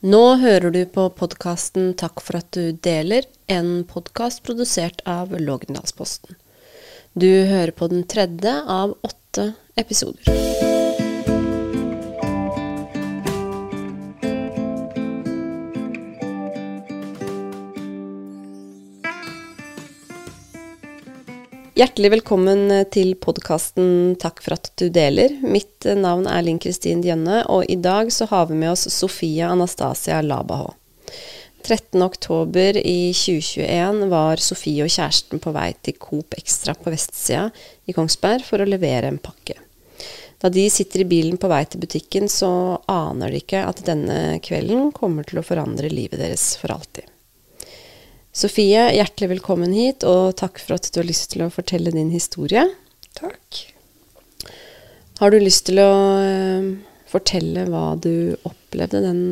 Nå hører du på podkasten Takk for at du deler, en podkast produsert av Lågendalsposten. Du hører på den tredje av åtte episoder. Hjertelig velkommen til podkasten Takk for at du deler. Mitt navn er Linn Kristin Djønne, og i dag så har vi med oss Sofia Anastasia Labaho. 13.10 i 2021 var Sofie og kjæresten på vei til Coop Extra på vestsida i Kongsberg for å levere en pakke. Da de sitter i bilen på vei til butikken, så aner de ikke at denne kvelden kommer til å forandre livet deres for alltid. Sofie, hjertelig velkommen hit, og takk for at du har lyst til å fortelle din historie. Takk. Har du lyst til å eh, fortelle hva du opplevde den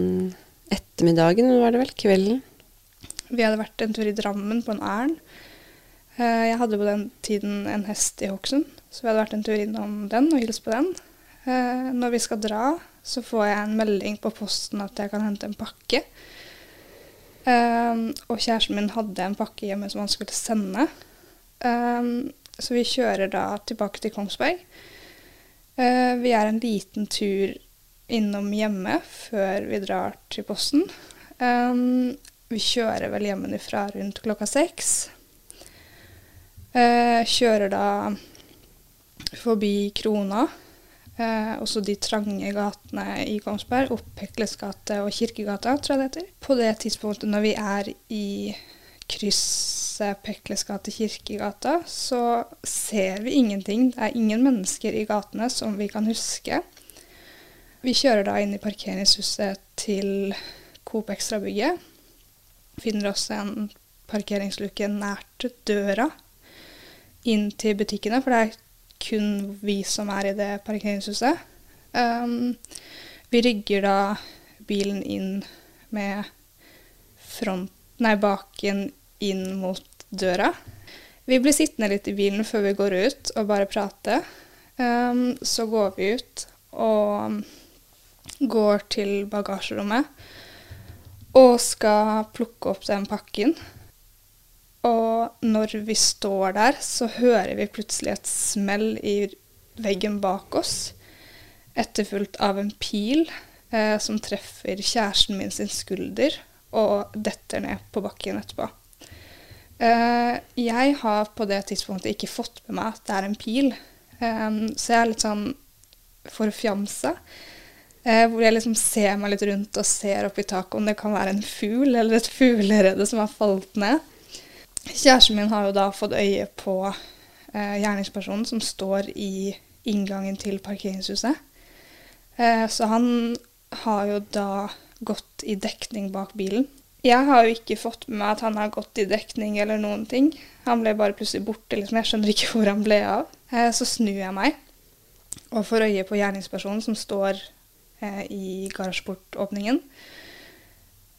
ettermiddagen, var det vel? Kvelden? Vi hadde vært en tur i Drammen på en ærend. Eh, Jeg hadde på den tiden en hest i Hokksund, så vi hadde vært en tur innom den og hilst på den. Eh, Når vi skal dra, så får jeg en melding på posten at jeg kan hente en pakke. Eh, Og kjæresten min hadde en pakke hjemme som han skulle sende. Um, Så vi kjører da tilbake til Kongsberg. Uh, Vi er en liten tur innom hjemme før vi drar til posten. Um, vi kjører vel hjemmefra rundt klokka seks. Uh, kjører da forbi Krona, eh, også de trange gatene i Kongsberg. Opp Hekles gate og Kirkegata, tror jeg det heter. På det tidspunktet når vi er i krysset Pekles gate Kirkegata, så ser vi ingenting. Det er ingen mennesker i gatene som vi kan huske. Vi kjører da inn i parkeringshuset til Coop Extra-bygget. Finner oss en parkeringsluke nært døra inn til butikkene, for det er kun vi som er i det parkeringshuset. Um, vi rygger da bilen inn med front, nei, baken inn mot døra. Vi blir sittende litt i bilen før vi går ut og bare prate. Um, så går vi ut og går til bagasjerommet og skal plukke opp den pakken. Og når vi står der, så hører vi plutselig et smell i veggen bak oss, etterfulgt av en pil eh, som treffer kjæresten min sin skulder og detter ned på bakken etterpå. Eh, jeg har på det tidspunktet ikke fått med meg at det er en pil, eh, så jeg er litt sånn forfjamsa. Eh, hvor jeg liksom ser meg litt rundt og ser opp i taket om det kan være en fugl eller et fuglerede som har falt ned. Kjæresten min har jo da fått øye på eh, gjerningspersonen som står i inngangen til parkeringshuset. Eh, så han har jo da gått i dekning bak bilen. Jeg har jo ikke fått med meg at han har gått i dekning eller noen ting. Han ble bare plutselig borte. liksom. Jeg skjønner ikke hvor han ble av. Eh, så snur jeg meg og får øye på gjerningspersonen som står eh, i garasjeportåpningen.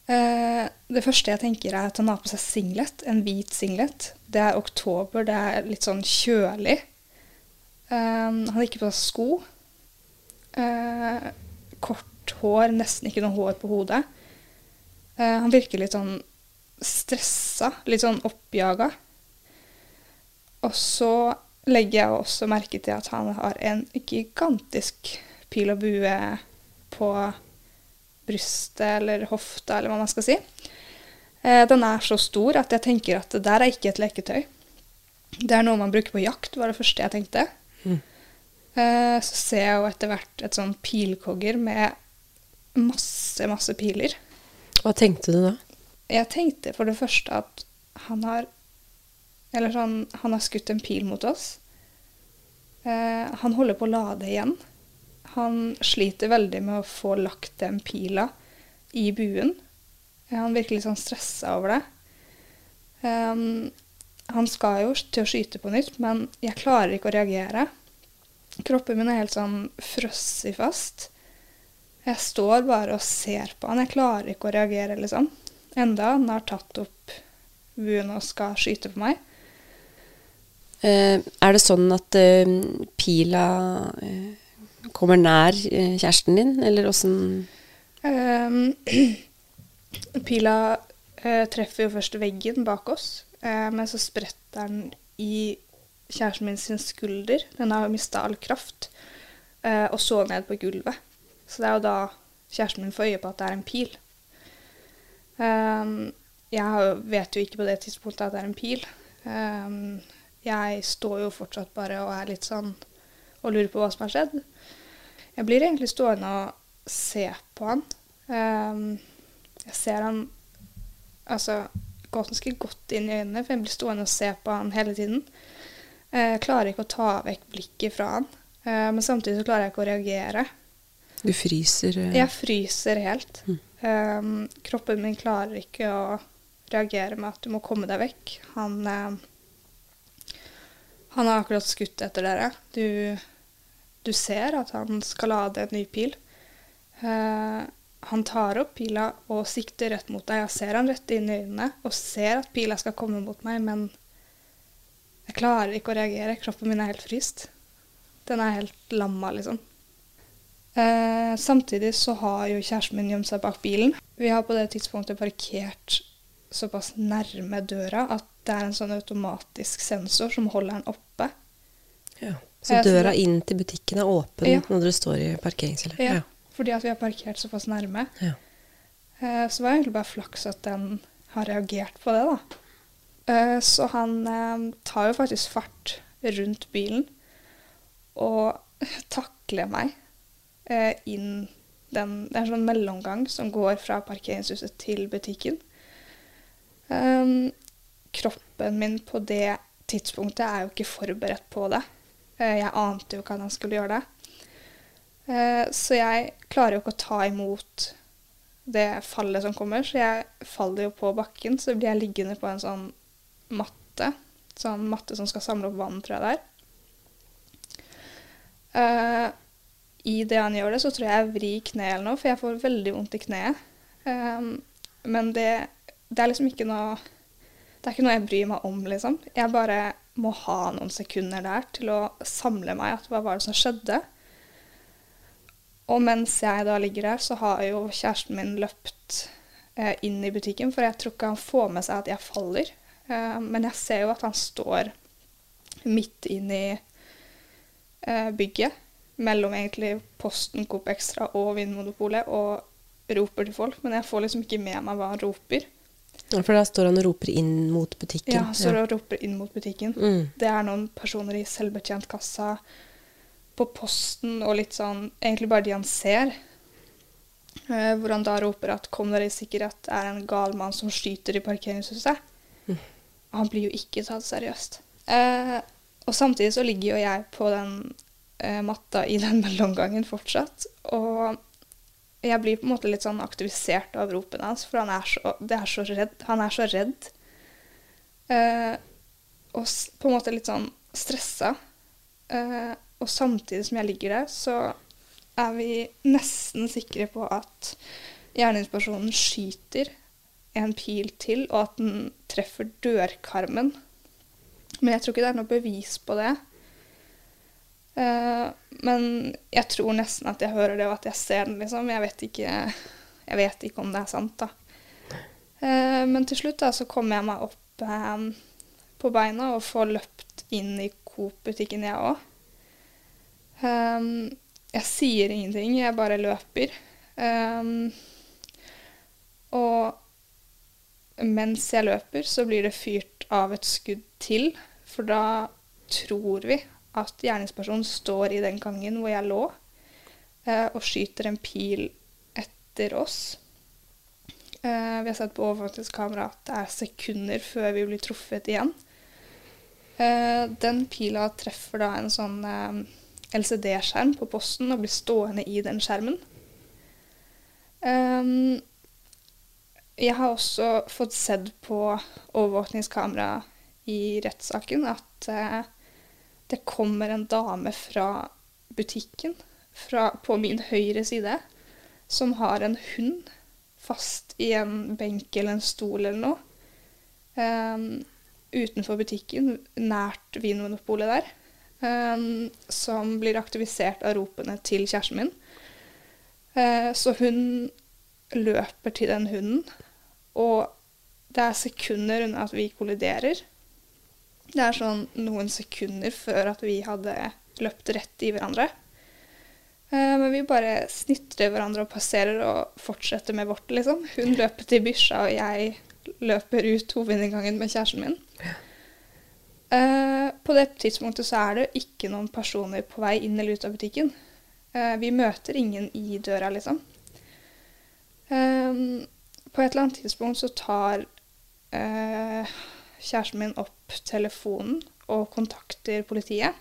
Eh, det første jeg tenker, er at han har på seg singlet. En hvit singlet. Det er oktober, det er litt sånn kjølig. Eh, han har ikke på seg sko. Eh, kort hår, nesten ikke noe hår på hodet. Han virker litt sånn stressa, litt sånn oppjaga. Og så legger jeg også merke til at han har en gigantisk pil og bue på brystet eller hofta, eller hva man skal si. Eh, den er så stor at jeg tenker at det der er ikke et leketøy. Det er noe man bruker på jakt, var det første jeg tenkte. Mm. Eh, så ser jeg jo etter hvert et sånn pilkogger med masse, masse piler. Hva tenkte du da? Jeg tenkte for det første at han har Eller sånn Han har skutt en pil mot oss. Eh, han holder på å lade igjen. Han sliter veldig med å få lagt den pila i buen. Han virker litt sånn stressa over det. Um, han skal jo til å skyte på nytt, men jeg klarer ikke å reagere. Kroppen min er helt sånn frosset fast. Jeg står bare og ser på han. Jeg klarer ikke å reagere, liksom. Enda han har tatt opp buen og skal skyte på meg. Uh, er det sånn at uh, pila eh, kommer nær eh, kjæresten din, eller åssen Um, Pila uh, treffer jo først veggen bak oss, uh, men så spretter den i kjæresten min sin skulder. Den har mista all kraft, uh, og så ned på gulvet. Så det er jo da kjæresten min får øye på at det er en pil. Um, jeg vet jo ikke på det tidspunktet at det er en pil. Um, jeg står jo fortsatt bare og er litt sånn og lurer på hva som har skjedd. Jeg blir egentlig stående og se på han. Um, jeg ser han altså ganske godt inn i øynene, for jeg blir stående og se på han hele tiden. Eh, Jeg klarer ikke å ta vekk blikket fra han, eh, men samtidig så klarer jeg ikke å reagere. Du fryser eh, Jeg fryser helt. Mm. Um, kroppen min klarer ikke å reagere med at du må komme deg vekk. Han, han har akkurat skutt etter dere. Du, du ser at han skal lade en ny pil. Eh, han tar opp pila og sikter rett mot deg. Jeg ser han rett inn i øynene og ser at pila skal komme mot meg, men jeg klarer ikke å reagere. Kroppen min er helt fryst. Den er helt lamma, liksom. Eh, samtidig så har jo kjæresten min gjemt seg bak bilen. Vi har på det tidspunktet parkert såpass nærme døra at det er en sånn automatisk sensor som holder den oppe. ja. Så døra inn til butikken er åpen Ja. når dere står i parkeringscelle? Ja, Fordi at vi har parkert såpass nærme. Ja. Eh, så var det egentlig bare flaks at den har reagert på det, da. Eh, så han eh, tar jo faktisk fart rundt bilen og takler meg inn den Det er en sånn mellomgang som går fra parkeringshuset til butikken. Kroppen min på det tidspunktet er jo ikke forberedt på det. Eh, jeg ante jo ikke at han skulle gjøre det. Eh, så jeg klarer jo ikke å ta imot det fallet som kommer, så jeg faller jo på bakken. Så blir jeg liggende på en sånn matte. Sånn matte som skal samle opp vann, tror jeg det er. Eh, I det han gjør det, så tror jeg jeg vrir kneet eller noe, for jeg får veldig vondt i kneet. Men det, det er liksom ikke noe Det er ikke noe jeg bryr meg om, liksom. Jeg bare må ha noen sekunder der til å samle meg at hva var det som skjedde. Og mens jeg da ligger der, så har jo kjæresten min løpt eh, inn i butikken, for jeg tror ikke han får med seg at jeg faller. Eh, men jeg ser jo at han står midt inn i eh, bygget, mellom egentlig Posten, Coop Extra og Vinmonopolet, og roper til folk. Men jeg får liksom ikke med meg hva han roper. Ja, For da står han og roper inn mot butikken? Ja, han står og roper inn mot butikken. Mm. Det er noen personer i selvbetjent kassa, på posten og litt sånn Egentlig bare de han ser. Eh, hvor han da roper at 'kom dere i sikkerhet', er en gal mann som skyter i parkeringshuset. Mm. Han blir jo ikke tatt seriøst. Eh, og samtidig så ligger jo jeg på den eh, matta i den mellomgangen fortsatt. Og jeg blir på en måte litt sånn aktivisert av ropene hans, for han er så, er så redd. Han er så redd. Eh, og på en måte litt sånn stressa. Eh, og samtidig som jeg ligger der, så er vi nesten sikre på at gjerningspersonen skyter en pil til, og at den treffer dørkarmen. Men jeg tror ikke det er noe bevis på det. Eh, men jeg tror nesten at jeg hører det, og at jeg ser den, liksom. Jeg vet ikke, jeg vet ikke om det er sant, da. Uh, men til slutt da, så kommer jeg meg opp um, på beina og får løpt inn i Coop-butikken, jeg òg. Um, jeg sier ingenting, jeg bare løper. Um, og mens jeg løper, så blir det fyrt av et skudd til. For da tror vi at gjerningspersonen står i den gangen hvor jeg lå, eh, og skyter en pil etter oss. Eh, vi har sett på overvåkningskamera at det er sekunder før vi blir truffet igjen. Eh, den pila treffer da en sånn eh, LCD-skjerm på posten og blir stående i den skjermen. Ehm, jeg har også fått sett på overvåkningskamera i rettssaken at eh, det kommer en dame fra butikken fra, på min høyre side som har en hund fast i en benk eller en stol eller noe. Um, utenfor butikken, nært Vinmonopolet der. Um, som blir aktivisert av ropene til kjæresten min. Uh, så hun løper til den hunden, og det er sekunder unna at vi kolliderer. Det er sånn noen sekunder før at vi hadde løpt rett i hverandre. Eh, men vi bare snitrer hverandre og passerer og fortsetter med vårt, liksom. Hun løper til bikkja, og jeg løper ut hovedinngangen med kjæresten min. Eh, på det tidspunktet så er det ikke noen personer på vei inn eller ut av butikken. Eh, vi møter ingen i døra, liksom. på et eller annet tidspunkt så tar kjæresten min opp telefonen og kontakter politiet.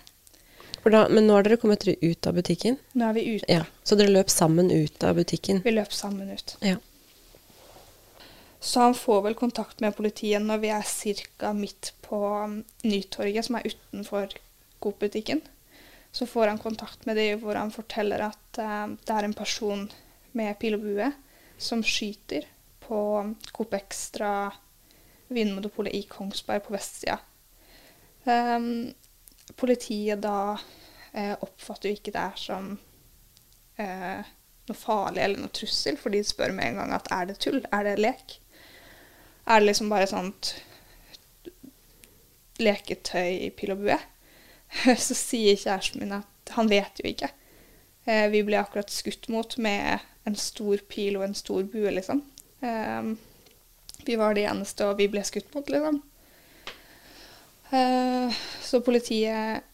Da, men nå har dere kommet dere ut av butikken? Nå er vi ute. Ja, Så dere løp sammen ut av butikken? Vi løp sammen ut. Ja. Så han får vel kontakt med politiet når vi er ca. midt på um, Nytorget, som er utenfor Coop-butikken. Så får han kontakt med dem hvor han forteller at uh, det er en person med pil og bue som skyter på Coop Extra Vinmonopolet i Kongsberg på vestsida. Um, politiet da eh, oppfatter jo ikke det som eh, noe farlig eller noe trussel, for de spør med en gang at er det tull, er det lek? Er det liksom bare sånt leketøy i pil og bue? Så sier kjæresten min at han vet jo ikke. Eh, vi ble akkurat skutt mot med en stor pil og en stor bue, liksom. Eh, vi var de eneste, og vi ble skutt mot, liksom. Uh, så politiet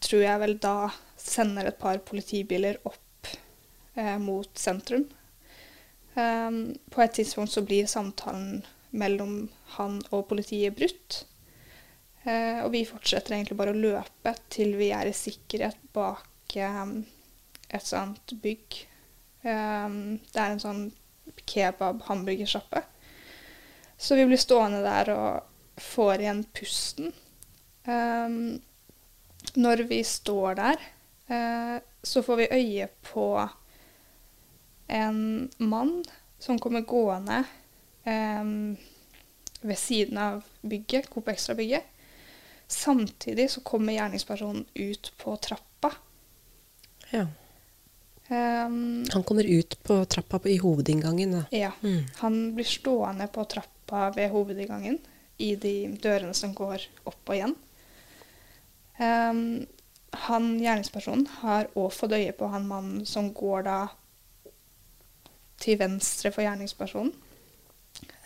tror jeg vel da sender et par politibiler opp uh, mot sentrum. Um, på et tidspunkt så blir samtalen mellom han og politiet brutt. Uh, og vi fortsetter egentlig bare å løpe til vi er i sikkerhet bak um, et sånt bygg. Um, det er en sånn kebab-hamburgersjappe. Så vi blir stående der og får igjen pusten. Um, når vi står der, uh, så får vi øye på en mann som kommer gående um, ved siden av bygget, Coop Extra-bygget. Samtidig så kommer gjerningspersonen ut på trappa. Ja. Um, han kommer ut på trappa på, i hovedinngangen, da. Ja. Mm. Han blir stående på trappa ved hovedinngangen i de dørene som går opp og igjen. Um, han gjerningspersonen har òg fått øye på han mannen som går da til venstre for gjerningspersonen.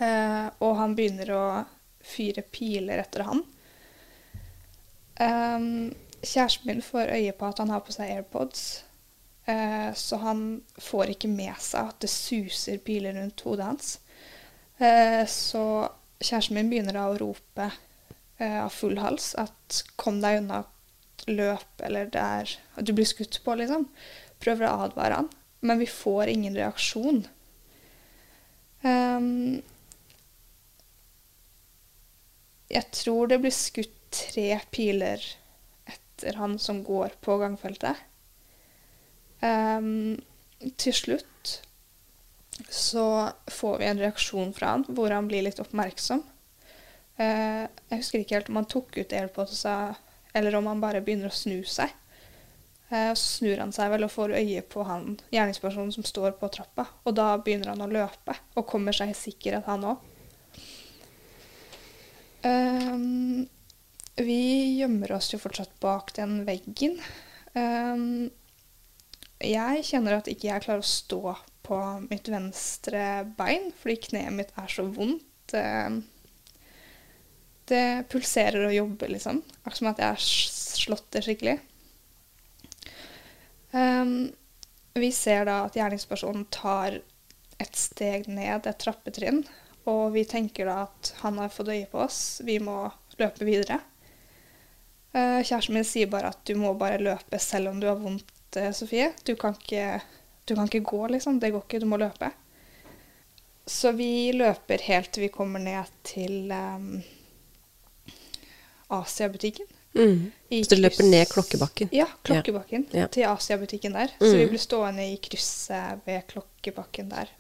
Uh, og han begynner å fyre piler etter han. Um, kjæresten min får øye på at han har på seg AirPods. Uh, så han får ikke med seg at det suser piler rundt hodet hans. Eh, så kjæresten min begynner da å rope eh, av full hals at 'kom deg unna, løp', eller det er at du blir skutt på, liksom. Prøver å advare han. Men vi får ingen reaksjon. Um, jeg tror det blir skutt tre piler etter han som går på gangfeltet. Um, til slutt så får vi en reaksjon fra han hvor han blir litt oppmerksom. Uh, jeg husker ikke helt om han tok ut airpodsa, eller om han bare begynner å snu seg. Uh, så snur han seg vel og får øye på han gjerningspersonen som står på trappa. Og da begynner han å løpe, og kommer seg i sikkerhet, han òg. Ehm, vi gjemmer oss jo fortsatt bak den veggen. Um, jeg kjenner at ikke jeg klarer å stå på mitt venstre bein fordi kneet mitt er så vondt. Det pulserer og jobber, liksom. Akkurat som at jeg har slått det skikkelig. Um, vi ser da at gjerningspersonen tar et steg ned et trappetrinn, og vi tenker da at han har fått øye på oss, vi må løpe videre. Uh, kjæresten min sier bare at du må bare løpe selv om du har vondt Sofie. Du kan, ikke, du kan ikke gå, liksom. Det går ikke. Du må løpe. Så vi løper helt til vi kommer ned til um, Asiabutikken. Mm. Så du løper ned Klokkebakken? Ja, Klokkebakken. Ja. Til Asiabutikken der. Mm. Så vi blir stående i krysset ved Klokkebakken der.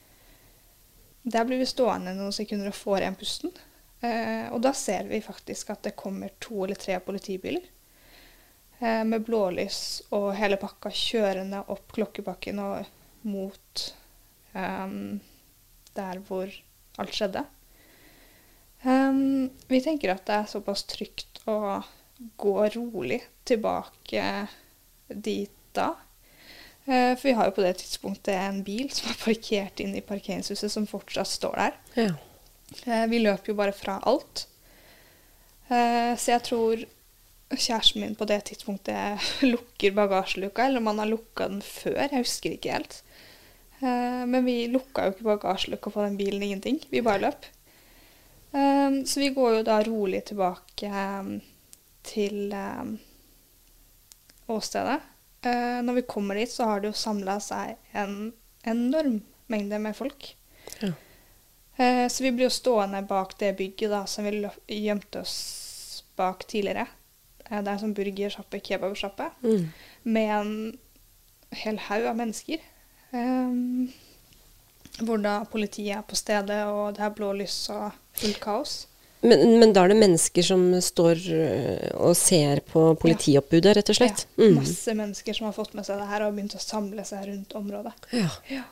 Der blir vi stående noen sekunder og får igjen pusten. Eh, og da ser vi faktisk at det kommer to eller tre politibiler. Eh, med blålys og hele pakka kjørende opp Klokkebakken og mot um, der hvor alt skjedde. Um, vi tenker at det er såpass trygt å gå rolig tilbake dit da. Uh, for vi har jo på det tidspunktet en bil som er parkert inne i parkeringshuset, som fortsatt står der. Ja. Uh, vi løper jo bare fra alt. Uh, så jeg tror kjæresten min på det tidspunktet lukker bagasjeluka, eller om han har lukka den før. Jeg husker ikke helt. Men vi lukka jo ikke bagasjeluka på den bilen, ingenting. Vi bare løp. Um, så vi går jo da rolig tilbake um, til åstedet. Når vi kommer dit, så har det jo samla seg en enorm mengde med folk. Ja. Så vi blir jo stående bak det bygget da, som vi gjemte oss bak tidligere. Uh, det er sånn burgersjappe, kebabsjappe, Mm. med en hel haug av mennesker. Um, hvor da politiet er på stedet, og det er blålys og fullt kaos. Men, men da er det mennesker som står øh, og ser på politioppbudet, rett og slett? Ja, Mm. masse mennesker som har fått med seg det her og begynt å samle seg rundt området. Ja.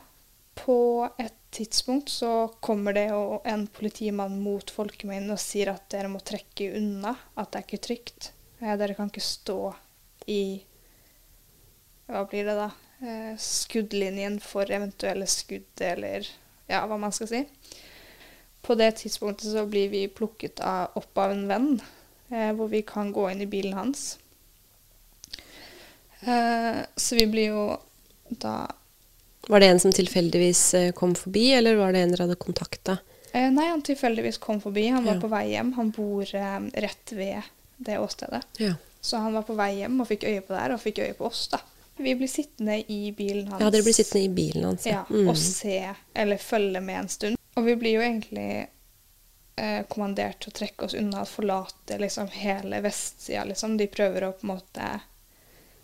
På et tidspunkt så kommer det jo en politimann mot folkemengden og sier at dere må trekke unna, at det er ikke trygt. Eh, dere kan ikke stå i Hva blir det da? Eh, skuddlinjen for eventuelle skudd, eller ja, hva man skal si. På det tidspunktet så blir vi plukket av, opp av en venn, eh, hvor vi kan gå inn i bilen hans. Eh, så vi blir jo da Var det en som tilfeldigvis øh, kom forbi, eller var det en dere hadde kontakta? eh, Nei, han tilfeldigvis kom forbi. Han var Ja. på vei hjem. Han bor eh, rett ved det åstedet. Ja. Så han var på vei hjem og fikk øye på det her, og fikk øye på oss, da. Vi blir sittende i bilen hans. ja, dere blir sittende i bilen hans. Ja, Mm. og se, eller følge med en stund. Og vi blir jo egentlig eh, kommandert til å trekke oss unna forlate liksom hele vestsida, liksom. De prøver å på en måte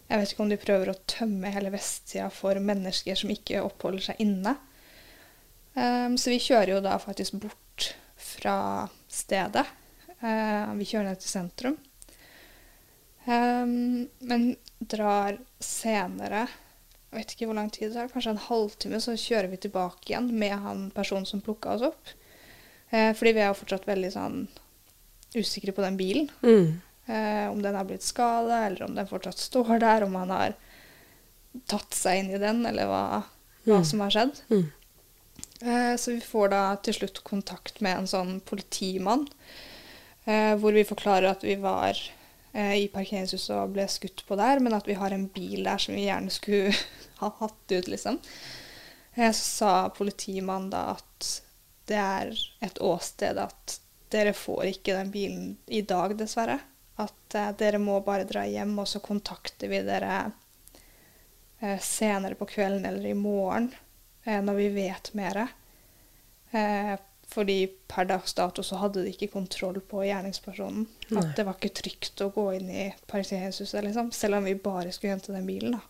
Jeg vet ikke om de prøver å tømme hele vestsida for mennesker som ikke oppholder seg inne. Um, så vi kjører jo da faktisk bort fra stedet. Uh, vi kjører ned til sentrum. Ehm, men drar senere jeg vet ikke hvor lang tid det er, kanskje en halvtime, så kjører vi tilbake igjen med han personen som plukka oss opp. Eh, fordi vi er jo fortsatt veldig sånn usikre på den bilen. Mm. Eh, om den har blitt skada, eller om den fortsatt står der, om han har tatt seg inn i den, eller hva, hva Mm. som har skjedd. Mm. Eh, så vi får da til slutt kontakt med en sånn politimann, eh, hvor vi forklarer at vi var i parkeringshuset og ble skutt på der, men at vi har en bil der som vi gjerne skulle ha hatt ut, liksom. Eh, så sa politimannen da at det er et åsted at dere får ikke den bilen i dag, dessverre. At eh, dere må bare dra hjem, og så kontakter vi dere eh, senere på kvelden eller i morgen eh, når vi vet mer. Fordi per dags dato så hadde de ikke kontroll på gjerningspersonen. Nei. At det var ikke trygt å gå inn i Parisienshuset, liksom. Selv om vi bare skulle hente den bilen, da.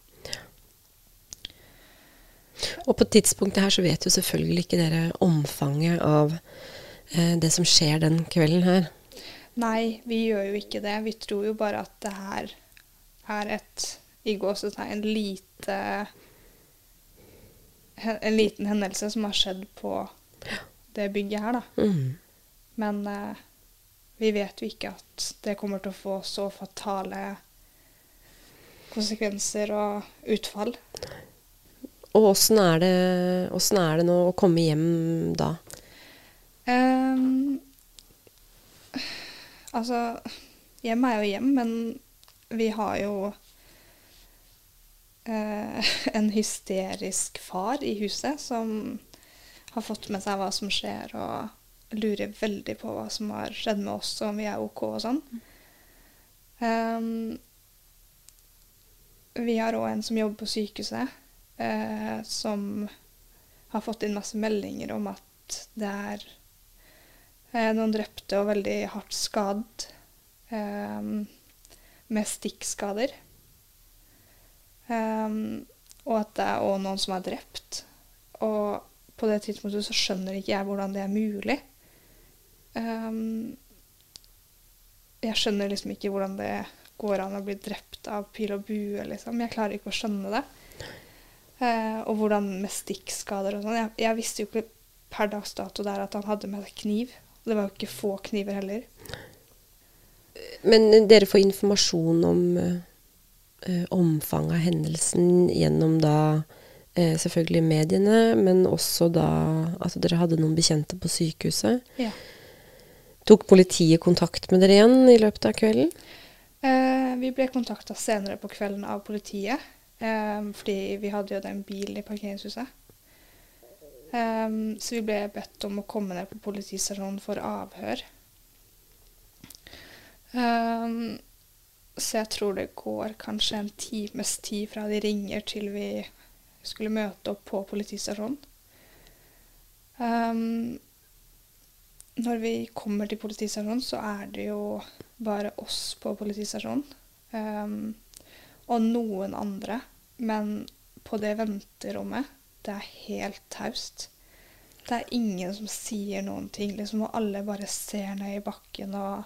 Og på tidspunktet her så vet jo selvfølgelig ikke dere omfanget av eh, det som skjer den kvelden her. Nei, vi gjør jo ikke det. Vi tror jo bare at det her er et i gåsetegn lite En liten hendelse som har skjedd på det bygget her, da. Mm. Men eh, vi vet jo ikke at det kommer til å få så fatale konsekvenser og utfall. Og åssen er, er det nå å komme hjem da? Um, altså Hjem er jo hjem, men vi har jo eh, en hysterisk far i huset som har fått med seg hva som skjer, og lurer veldig på hva som har skjedd med oss, og om vi er OK og sånn. Um, vi har òg en som jobber på sykehuset, uh, som har fått inn masse meldinger om at det er uh, noen drepte og veldig hardt skadd um, med stikkskader. Um, og at det er òg noen som er drept. Og på det tidspunktet så skjønner ikke jeg hvordan det er mulig. Um, jeg skjønner liksom ikke hvordan det går an å bli drept av pil og bue, liksom. Jeg klarer ikke å skjønne det. Uh, og hvordan med stikkskader og sånn. Jeg, jeg visste jo ikke per dags dato der at han hadde med seg kniv. Og det var jo ikke få kniver heller. Men dere får informasjon om uh, omfanget av hendelsen gjennom da eh, selvfølgelig mediene, men også da at dere hadde noen bekjente på sykehuset. Ja. Tok politiet kontakt med dere igjen i løpet av kvelden? Eh, vi ble kontakta senere på kvelden av politiet, eh, fordi vi hadde jo den bilen i parkeringshuset. Eh, så vi ble bedt om å komme ned på politistasjonen for avhør. Eh, så jeg tror det går kanskje en times tid fra de ringer til vi skulle møte opp på politistasjonen. Um, når vi kommer til politistasjonen, så er det jo bare oss på politistasjonen. Um, og noen andre. Men på det venterommet, det er helt taust. Det er ingen som sier noen ting, liksom, og alle bare ser ned i bakken og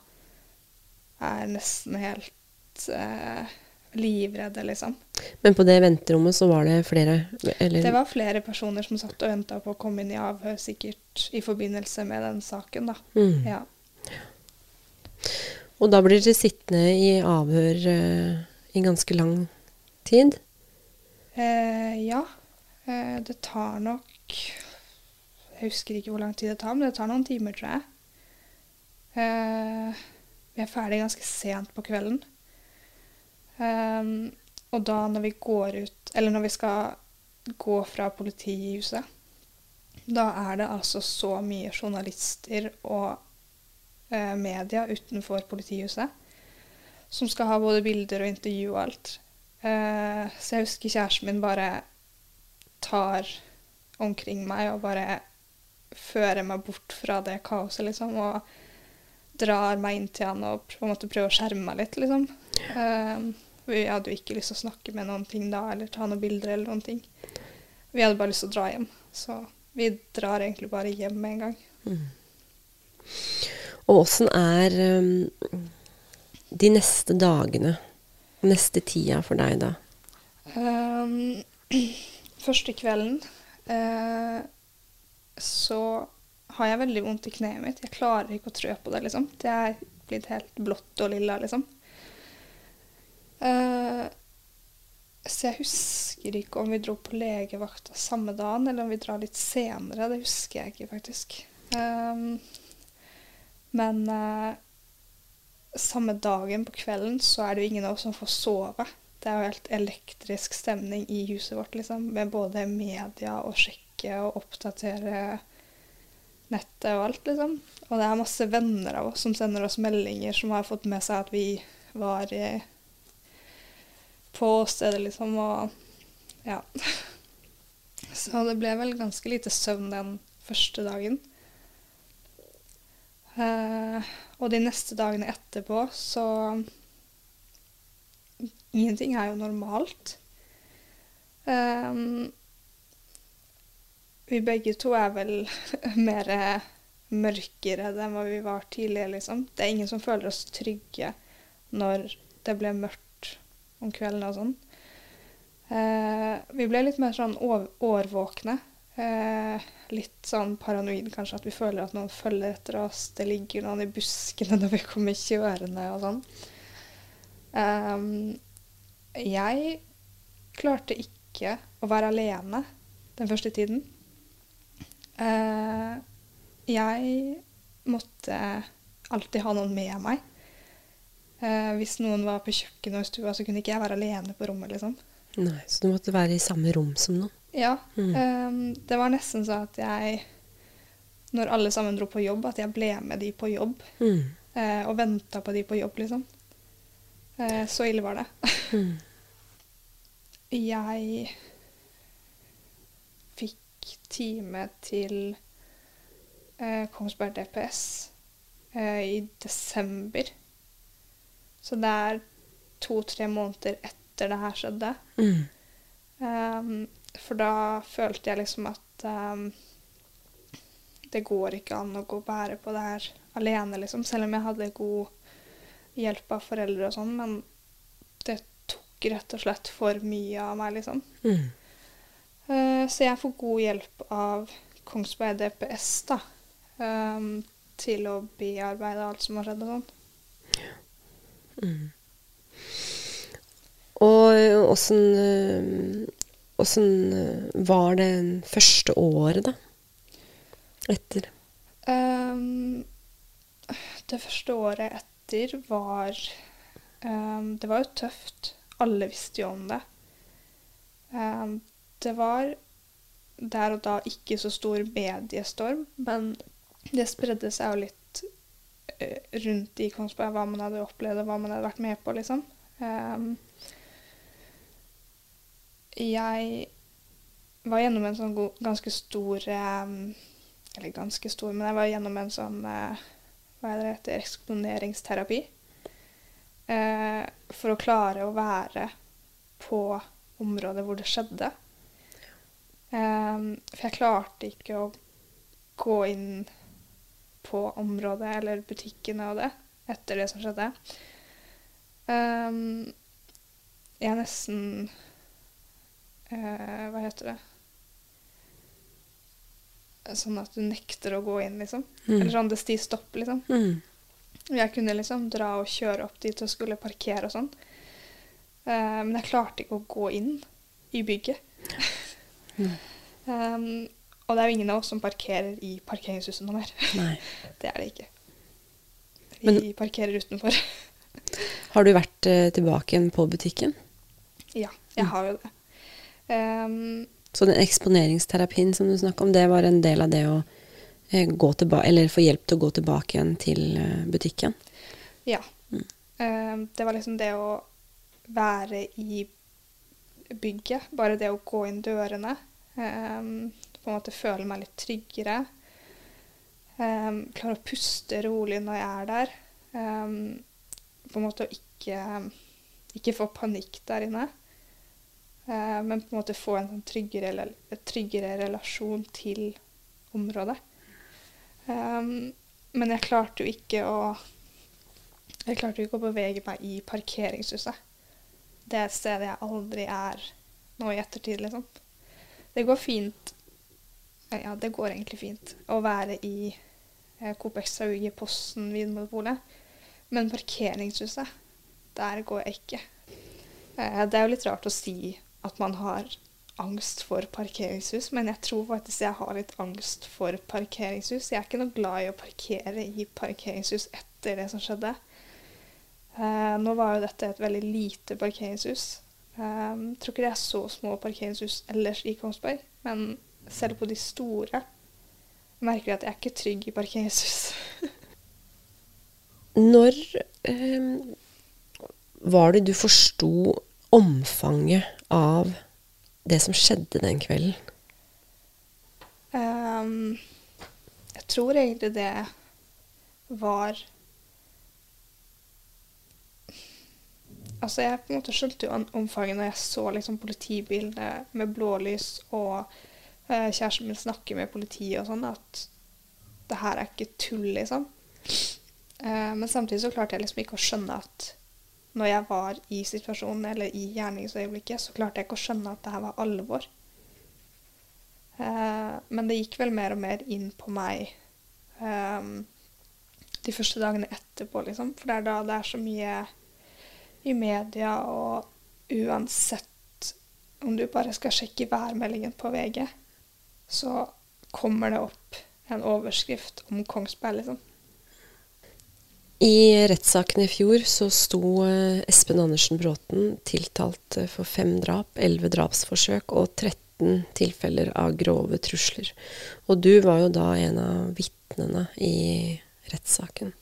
er nesten helt eh, livredde, liksom. Men på det venterommet så var det flere eller? Det var flere personer som satt og venta på å komme inn i avhør, sikkert i forbindelse med den saken, da. Mm. Ja. Og da blir dere sittende i avhør eh, i ganske lang tid? Eh, ja. Eh, det tar nok Jeg husker ikke hvor lang tid det tar, men det tar noen timer, tror jeg. Eh, vi er ferdig ganske sent på kvelden. Eh, og da når vi går ut Eller når vi skal gå fra politihuset, da er det altså så mye journalister og eh, media utenfor politihuset som skal ha både bilder og intervju og alt. Eh, så jeg husker kjæresten min bare tar omkring meg og bare fører meg bort fra det kaoset, liksom. Og drar meg inn til han og på en måte prøver å skjerme meg litt, liksom. Eh, vi hadde jo ikke lyst til å snakke med noen ting da, eller ta noen bilder eller noen ting. Vi hadde bare lyst til å dra hjem. Så vi drar egentlig bare hjem med en gang. Og åssen er um, de neste dagene, neste tida for deg da? Um, første kvelden uh, så har jeg veldig vondt i kneet mitt. Jeg klarer ikke å trø på det, liksom. Det er blitt helt blått og lilla, liksom. Eh, så jeg husker ikke om vi dro på legevakta samme dagen, eller om vi drar litt senere. Det husker jeg ikke, faktisk. Um, men uh, samme dagen på kvelden så er det jo ingen av oss som får sove. Det er jo helt elektrisk stemning i huset vårt, liksom, med både media og sjekke og oppdatere nettet og alt, liksom. Og det er masse venner av oss som sender oss meldinger som har fått med seg at vi var i, på stedet, liksom, og ja. Så det ble vel ganske lite søvn den første dagen. Eh, og de neste dagene etterpå så Ingenting er jo normalt. Um, vi begge to er vel mer mørkere enn hva vi var tidligere, liksom. Det er ingen som føler oss trygge når det ble mørkt om kvelden og sånn. Eh, vi ble litt mer sånn årvåkne. Eh, litt sånn paranoid kanskje, at vi føler at noen følger etter oss. Det ligger noen i buskene når vi kommer kjørende og sånn. Eh, jeg klarte ikke å være alene den første tiden. Eh, jeg måtte alltid ha noen med meg. Eh, hvis noen var på kjøkkenet og i stua, så kunne ikke jeg være alene på rommet, liksom. Nei, Så du måtte være i samme rom som noen? Ja. Mm. Eh, det var nesten så at jeg, når alle sammen dro på jobb, at jeg ble med de på jobb. Mm. eh, og venta på de på jobb, liksom. Eh, så ille var det. Mm. Jeg fikk time til eh, Kongsberg DPS eh, i desember. Så det er to-tre måneder etter det her skjedde. Mm. Um, for da følte jeg liksom at um, det går ikke an å gå og bære på det her alene, liksom. Selv om jeg hadde god hjelp av foreldre og sånn. Men det tok rett og slett for mye av meg, liksom. Mm. Uh, så jeg får god hjelp av Kongsberg DPS da, um, til å bearbeide alt som har skjedd og sånn. Og åssen eh, Åssen eh, var det første året, da? Etter? Um, det første året etter var um, Det var jo tøft. Alle visste jo om det. Um, det var der og da ikke så stor mediestorm, men det spredde seg jo litt eh, rundt i Kongsberg hva man hadde opplevd og hva man hadde vært med på, liksom. Um, jeg var gjennom en sånn ganske stor um, Eller ganske stor, men jeg var gjennom en sånn uh, Hva er det heter? Eksponeringsterapi. Uh, for å klare å være på området hvor det skjedde. Um, for jeg klarte ikke å gå inn på området eller butikkene og det etter det som skjedde. Um, jeg nesten uh, Hva heter det? Sånn at du nekter å gå inn, liksom. Eller sånn det sti stopp, liksom. Mm. Jeg kunne liksom dra og kjøre opp dit og skulle parkere og sånn. Uh, men jeg klarte ikke å gå inn i bygget. um, og det er jo ingen av oss som parkerer i parkeringshuset noe mer. Nei. Det er det ikke. Vi Men- parkerer utenfor. Har du vært eh, tilbake igjen på butikken? ja, jeg har jo det. Um, Så den eksponeringsterapien som du snakka om, det var en del av det å eh, gå tilbake, eller få hjelp til å gå tilbake igjen til eh, butikken? ja. Um, det var liksom det å være i bygget. Bare det å gå inn dørene. Um, på en måte føle meg litt tryggere. Um, klare å puste rolig når jeg er der. Um, på en måte å ikke, ikke få panikk der inne. Uh, men på en måte få en sånn tryggere, tryggere relasjon til området. Um, men jeg klarte jo ikke å Jeg klarte jo ikke å bevege meg i parkeringshuset. Det er et sted jeg aldri er nå i ettertid, liksom. Det går fint Ja, det går egentlig fint å være i eh, Coop Extra UG Posten Vinmonopolet. Men parkeringshuset, der går jeg ikke. Eh, det er jo litt rart å si at man har angst for parkeringshus, men jeg tror faktisk jeg har litt angst for parkeringshus. Jeg er ikke noe glad i å parkere i parkeringshus etter det som skjedde. Eh, nå var jo dette et veldig lite parkeringshus. Eh, tror ikke det er så små parkeringshus ellers i Kongsberg, men selv på de store merker jeg at jeg er ikke trygg i parkeringshus. Når eh, var det du forsto omfanget av det som skjedde den kvelden? Um, jeg tror egentlig det var Altså, jeg på en måte skjønte jo omfanget når jeg så liksom politibilene med blålys og kjæresten min snakke med politiet og sånn, at det her er ikke tull, liksom. Eh, men samtidig så klarte jeg liksom ikke å skjønne at når jeg var i situasjonen, eller i gjerningsøyeblikket, så klarte jeg ikke å skjønne at det her var alvor. Eh, men det gikk vel mer og mer inn på meg de første dagene etterpå, liksom. For det er da det er så mye i media, og uansett om du bare skal sjekke værmeldingen på VG, så kommer det opp en overskrift om Kongsberg, liksom. I rettssaken i fjor så sto eh, Espen Andersen Bråten tiltalt eh, for fem drap, elleve drapsforsøk og 13 tilfeller av grove trusler. Og du var jo da en av vitnene i rettssaken.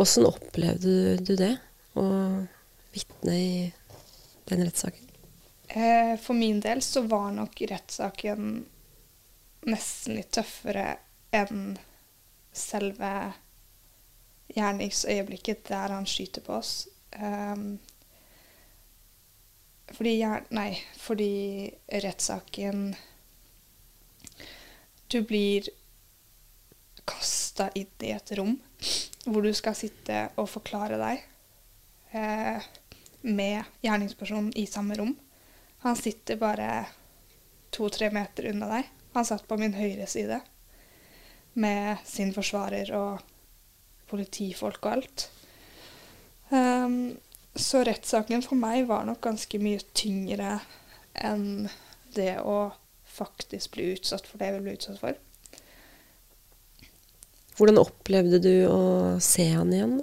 Åssen opplevde du det, å vitne i den rettssaken? Eh, For min del så var nok rettssaken nesten litt tøffere enn selve gjerningsøyeblikket der han skyter på oss. Um, fordi Nei, fordi rettssaken Du blir kasta inn i et rom hvor du skal sitte og forklare deg eh, med gjerningspersonen i samme rom. Han sitter bare to-tre meter unna deg. Han satt på min høyre side. med sin forsvarer og politifolk og alt. Um, så rettssaken for meg var nok ganske mye tyngre enn det å faktisk bli utsatt for det jeg bli utsatt for. Hvordan opplevde du å se han igjen?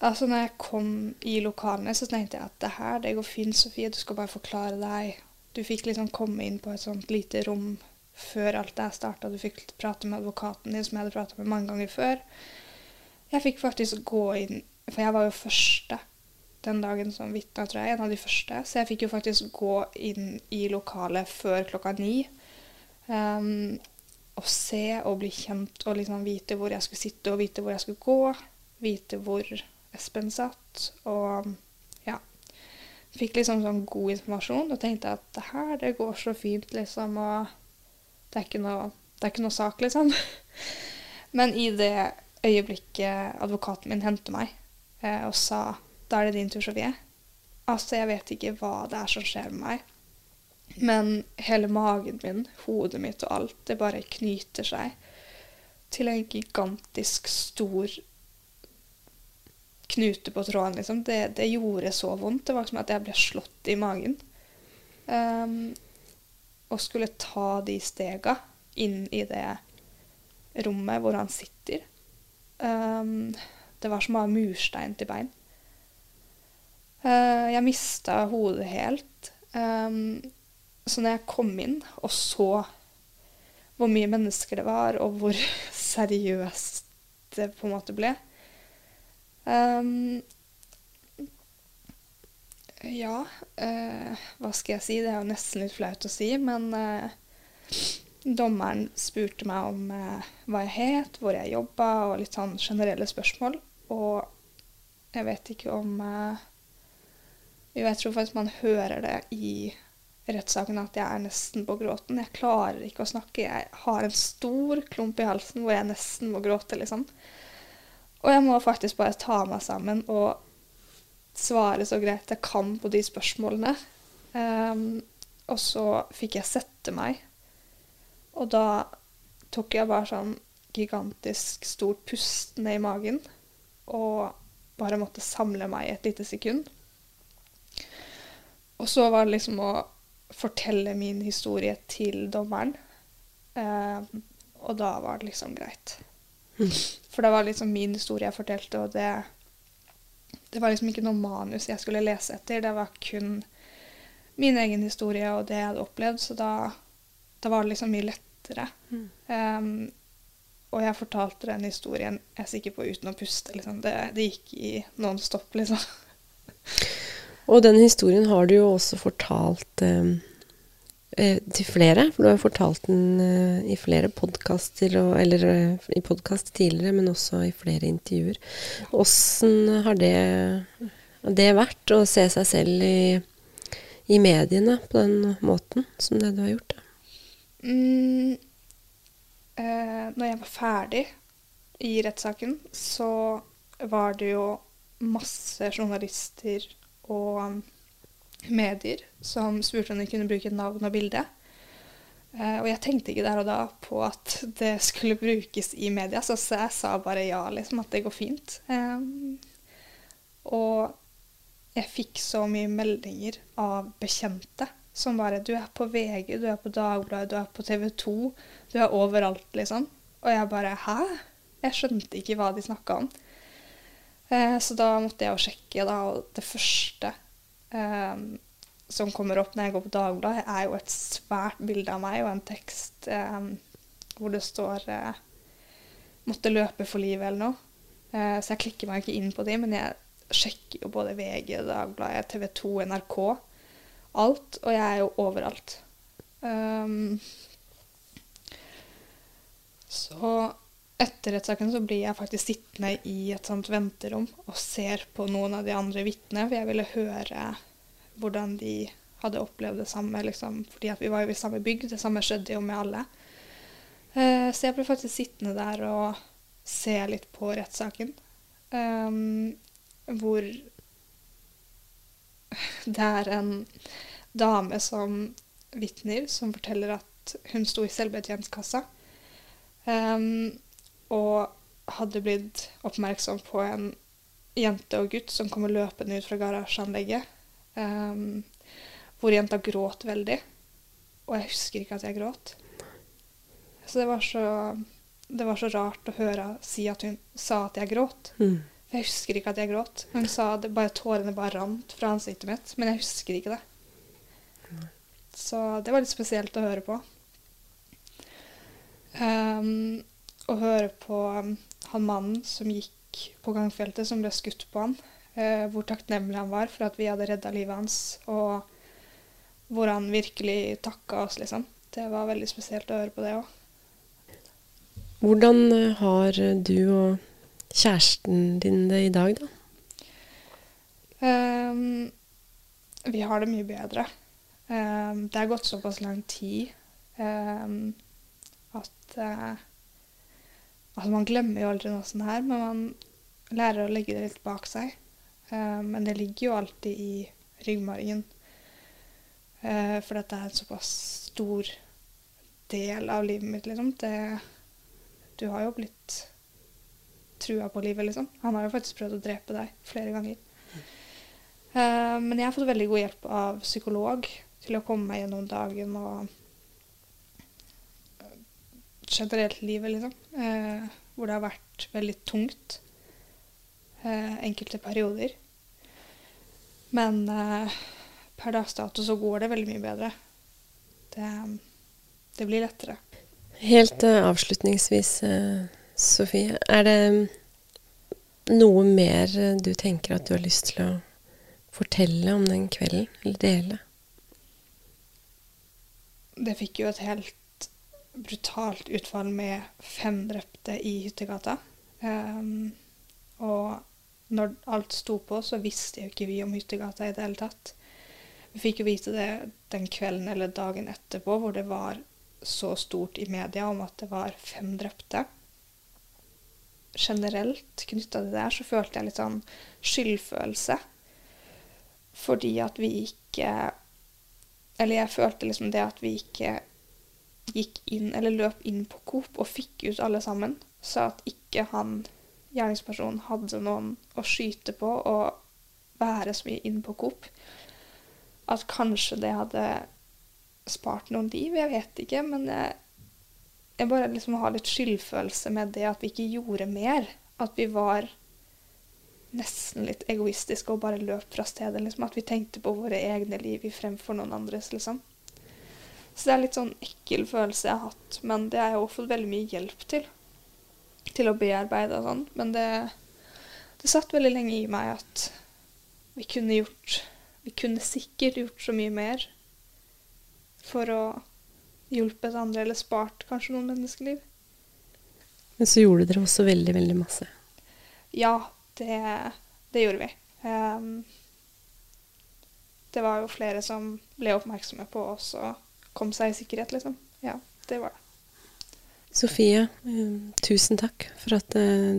Altså, når jeg kom i lokalene, så tenkte jeg at det her, det går fint, Sofie. Du skal bare forklare deg. Du fikk liksom komme inn på et sånt lite rom før alt det starta. Du fikk prate med advokaten din, som jeg hadde prata med mange ganger før. Jeg fikk faktisk gå inn For jeg var jo første den dagen som vitne, tror jeg. En av de første. Så jeg fikk jo faktisk gå inn i lokalet før klokka ni. Um, og se og bli kjent og liksom vite hvor jeg skulle sitte og vite hvor jeg skulle gå. Vite hvor Espen satt. Og. Fikk liksom sånn god informasjon og tenkte at det her, det går så fint, liksom. Og det er ikke noe, er ikke noe sak, liksom. Men i det øyeblikket advokaten min hentet meg eh, og sa da er det din tur, Sofie. Altså, jeg vet ikke hva det er som skjer med meg. Men hele magen min, hodet mitt og alt, det bare knyter seg til en gigantisk stor knute på tråden, liksom. Det, det gjorde så vondt. Det var som at jeg ble slått i magen. Um, og skulle ta de stega inn i det rommet hvor han sitter. Um, det var som å ha murstein til bein. Uh, jeg mista hodet helt. Um, så når jeg kom inn og så hvor mye mennesker det var, og hvor seriøst det på en måte ble um, Ja, uh, hva skal jeg si? Det er jo nesten litt flaut å si, men uh, dommeren spurte meg om hva jeg het, hvor jeg jobba, og litt sånn generelle spørsmål. Og jeg vet ikke om jo, jeg tror faktisk man hører det i rettssaken at jeg er nesten på gråten. Jeg klarer ikke å snakke. Jeg har en stor klump i halsen hvor jeg nesten må gråte, liksom. Og jeg må faktisk bare ta meg sammen og svare så greit jeg kan på de spørsmålene. Um, og så fikk jeg sette meg. Og da tok jeg bare sånn gigantisk stort pust ned i magen og bare måtte samle meg et lite sekund. Og så var det liksom å fortelle min historie til dommeren. Um, og da var det liksom greit. For det var liksom min historie jeg fortalte, og det, det var liksom ikke noe manus jeg skulle lese etter. Det var kun min egen historie og det jeg hadde opplevd, så da, da var det liksom mye lettere. Mm. Um, og jeg fortalte den historien jeg er sikker på uten å puste. Liksom. Det, det gikk i non stop, liksom. Og den historien har du jo også fortalt eh, til flere. For du har jo fortalt den eh, i flere podkaster, eller eh, i podkast tidligere, men også i flere intervjuer. Åssen har det, det, vært å se seg selv i, i, mediene på den måten som det du har gjort? Mm, eh, når jeg var ferdig i rettssaken, så var det jo masse journalister og medier som spurte om de kunne bruke navn og bilde. Uh, og jeg tenkte ikke der og da på at det skulle brukes i media, så jeg sa bare ja, liksom, at det går fint. Um, og jeg fikk så mye meldinger av bekjente som bare 'Du er på VG, du er på Dagbladet, du er på TV 2, du er overalt', liksom. Og jeg bare 'Hæ?' Jeg skjønte ikke hva de snakka om. Uh, så da måtte jeg jo sjekke, da, og det første eh, som kommer opp når jeg går på Dagbladet, er jo et svært bilde av meg og en tekst eh, hvor det står eh, 'måtte løpe for livet' eller noe. Eh, så jeg klikker meg ikke inn på de, men jeg sjekker jo både VG, Dagbladet, TV 2, NRK. Alt. Og jeg er jo overalt. Um, så etter rettssaken så blir jeg faktisk sittende i et sånt venterom og ser på noen av de andre vitnene, for jeg ville høre hvordan de hadde opplevd det samme. Liksom, fordi vi var jo i samme bygg, det samme skjedde jo med alle. Uh, så jeg ble faktisk sittende der og se litt på rettssaken. Um, hvor det er en dame som vitner, som forteller at hun sto i selvbetjentkassa Um, og hadde blitt oppmerksom på en jente og gutt som kommer løpende ut fra garasjeanlegget. Um, hvor jenta gråt veldig. Og jeg husker ikke at jeg gråt. Så det var så, det var så rart å høre si at hun sa at jeg gråt. Mm. Jeg husker ikke at jeg gråt. Hun sa at bare tårene bare rant fra ansiktet mitt, men jeg husker ikke det. Så det var litt spesielt å høre på. Um, å høre på han mannen som gikk på gangfeltet, som ble skutt på han. Uh, hvor takknemlig han var for at vi hadde redda livet hans, og hvor han virkelig takka oss, liksom. Det var veldig spesielt å høre på det òg. Hvordan eh, har du og kjæresten din det i dag, da? Um, vi har det mye bedre. Um, det har gått såpass lang tid um, at uh, Altså, man glemmer jo aldri noe sånt her, men man lærer å legge det litt bak seg. Men det ligger jo alltid i ryggmargen. Uh, for dette er en såpass stor del av livet mitt, liksom. Det, du har jo blitt trua på livet, liksom. Han har jo faktisk prøvd å drepe deg flere ganger. Uh, men jeg har fått veldig god hjelp av psykolog til å komme meg gjennom dagen og generelt livet, liksom. Uh, hvor det har vært veldig tungt enkelte perioder. Men per dags dato så går det veldig mye bedre. Det, det blir lettere. Helt avslutningsvis, Sofie. Er det noe mer du tenker at du har lyst til å fortelle om den kvelden, eller dele? Det fikk jo et helt brutalt utfall med fem drepte i Hyttegata. Um, og når alt sto på, så visste jo ikke vi om Hyttegata i det hele tatt. Vi fikk jo vite det den kvelden eller dagen etterpå, hvor det var så stort i media om at det var fem drepte. Generelt knytta til det der så følte jeg litt sånn skyldfølelse. Fordi at vi ikke Eller jeg følte liksom det at vi ikke gikk inn, eller løp inn på Coop og fikk ut alle sammen. Så at ikke han, gjerningspersonen, hadde noen å skyte på og være så mye inn på Coop. At kanskje det hadde spart noen liv, jeg vet ikke. Men jeg, jeg bare liksom har litt skyldfølelse med det at vi ikke gjorde mer. At vi var nesten litt egoistiske og bare løp fra stedet. Liksom. At vi tenkte på våre egne liv fremfor noen andres, liksom. Så det er litt sånn ekkel følelse jeg har hatt, men det har jeg også fått veldig mye hjelp til. Til å bearbeide og sånn. Men det, det satt veldig lenge i meg at vi kunne gjort Vi kunne sikkert gjort så mye mer for å hjulpet andre, eller spart kanskje noen menneskeliv. Men så gjorde dere også veldig, veldig masse. Ja, det, det gjorde vi. Um, det var jo flere som ble oppmerksomme på oss og kom seg i sikkerhet, liksom. Ja, det var det. Sofie, tusen takk for at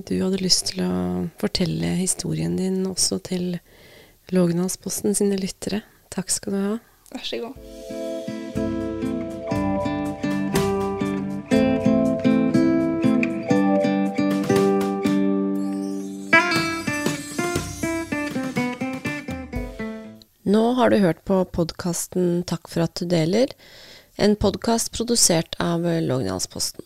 du hadde lyst til å fortelle historien din også til Lågendalsposten sine lyttere. Takk skal du ha. Vær så god. Nå har du hørt på podkasten Takk for at du deler, en podkast produsert av Lågendalsposten.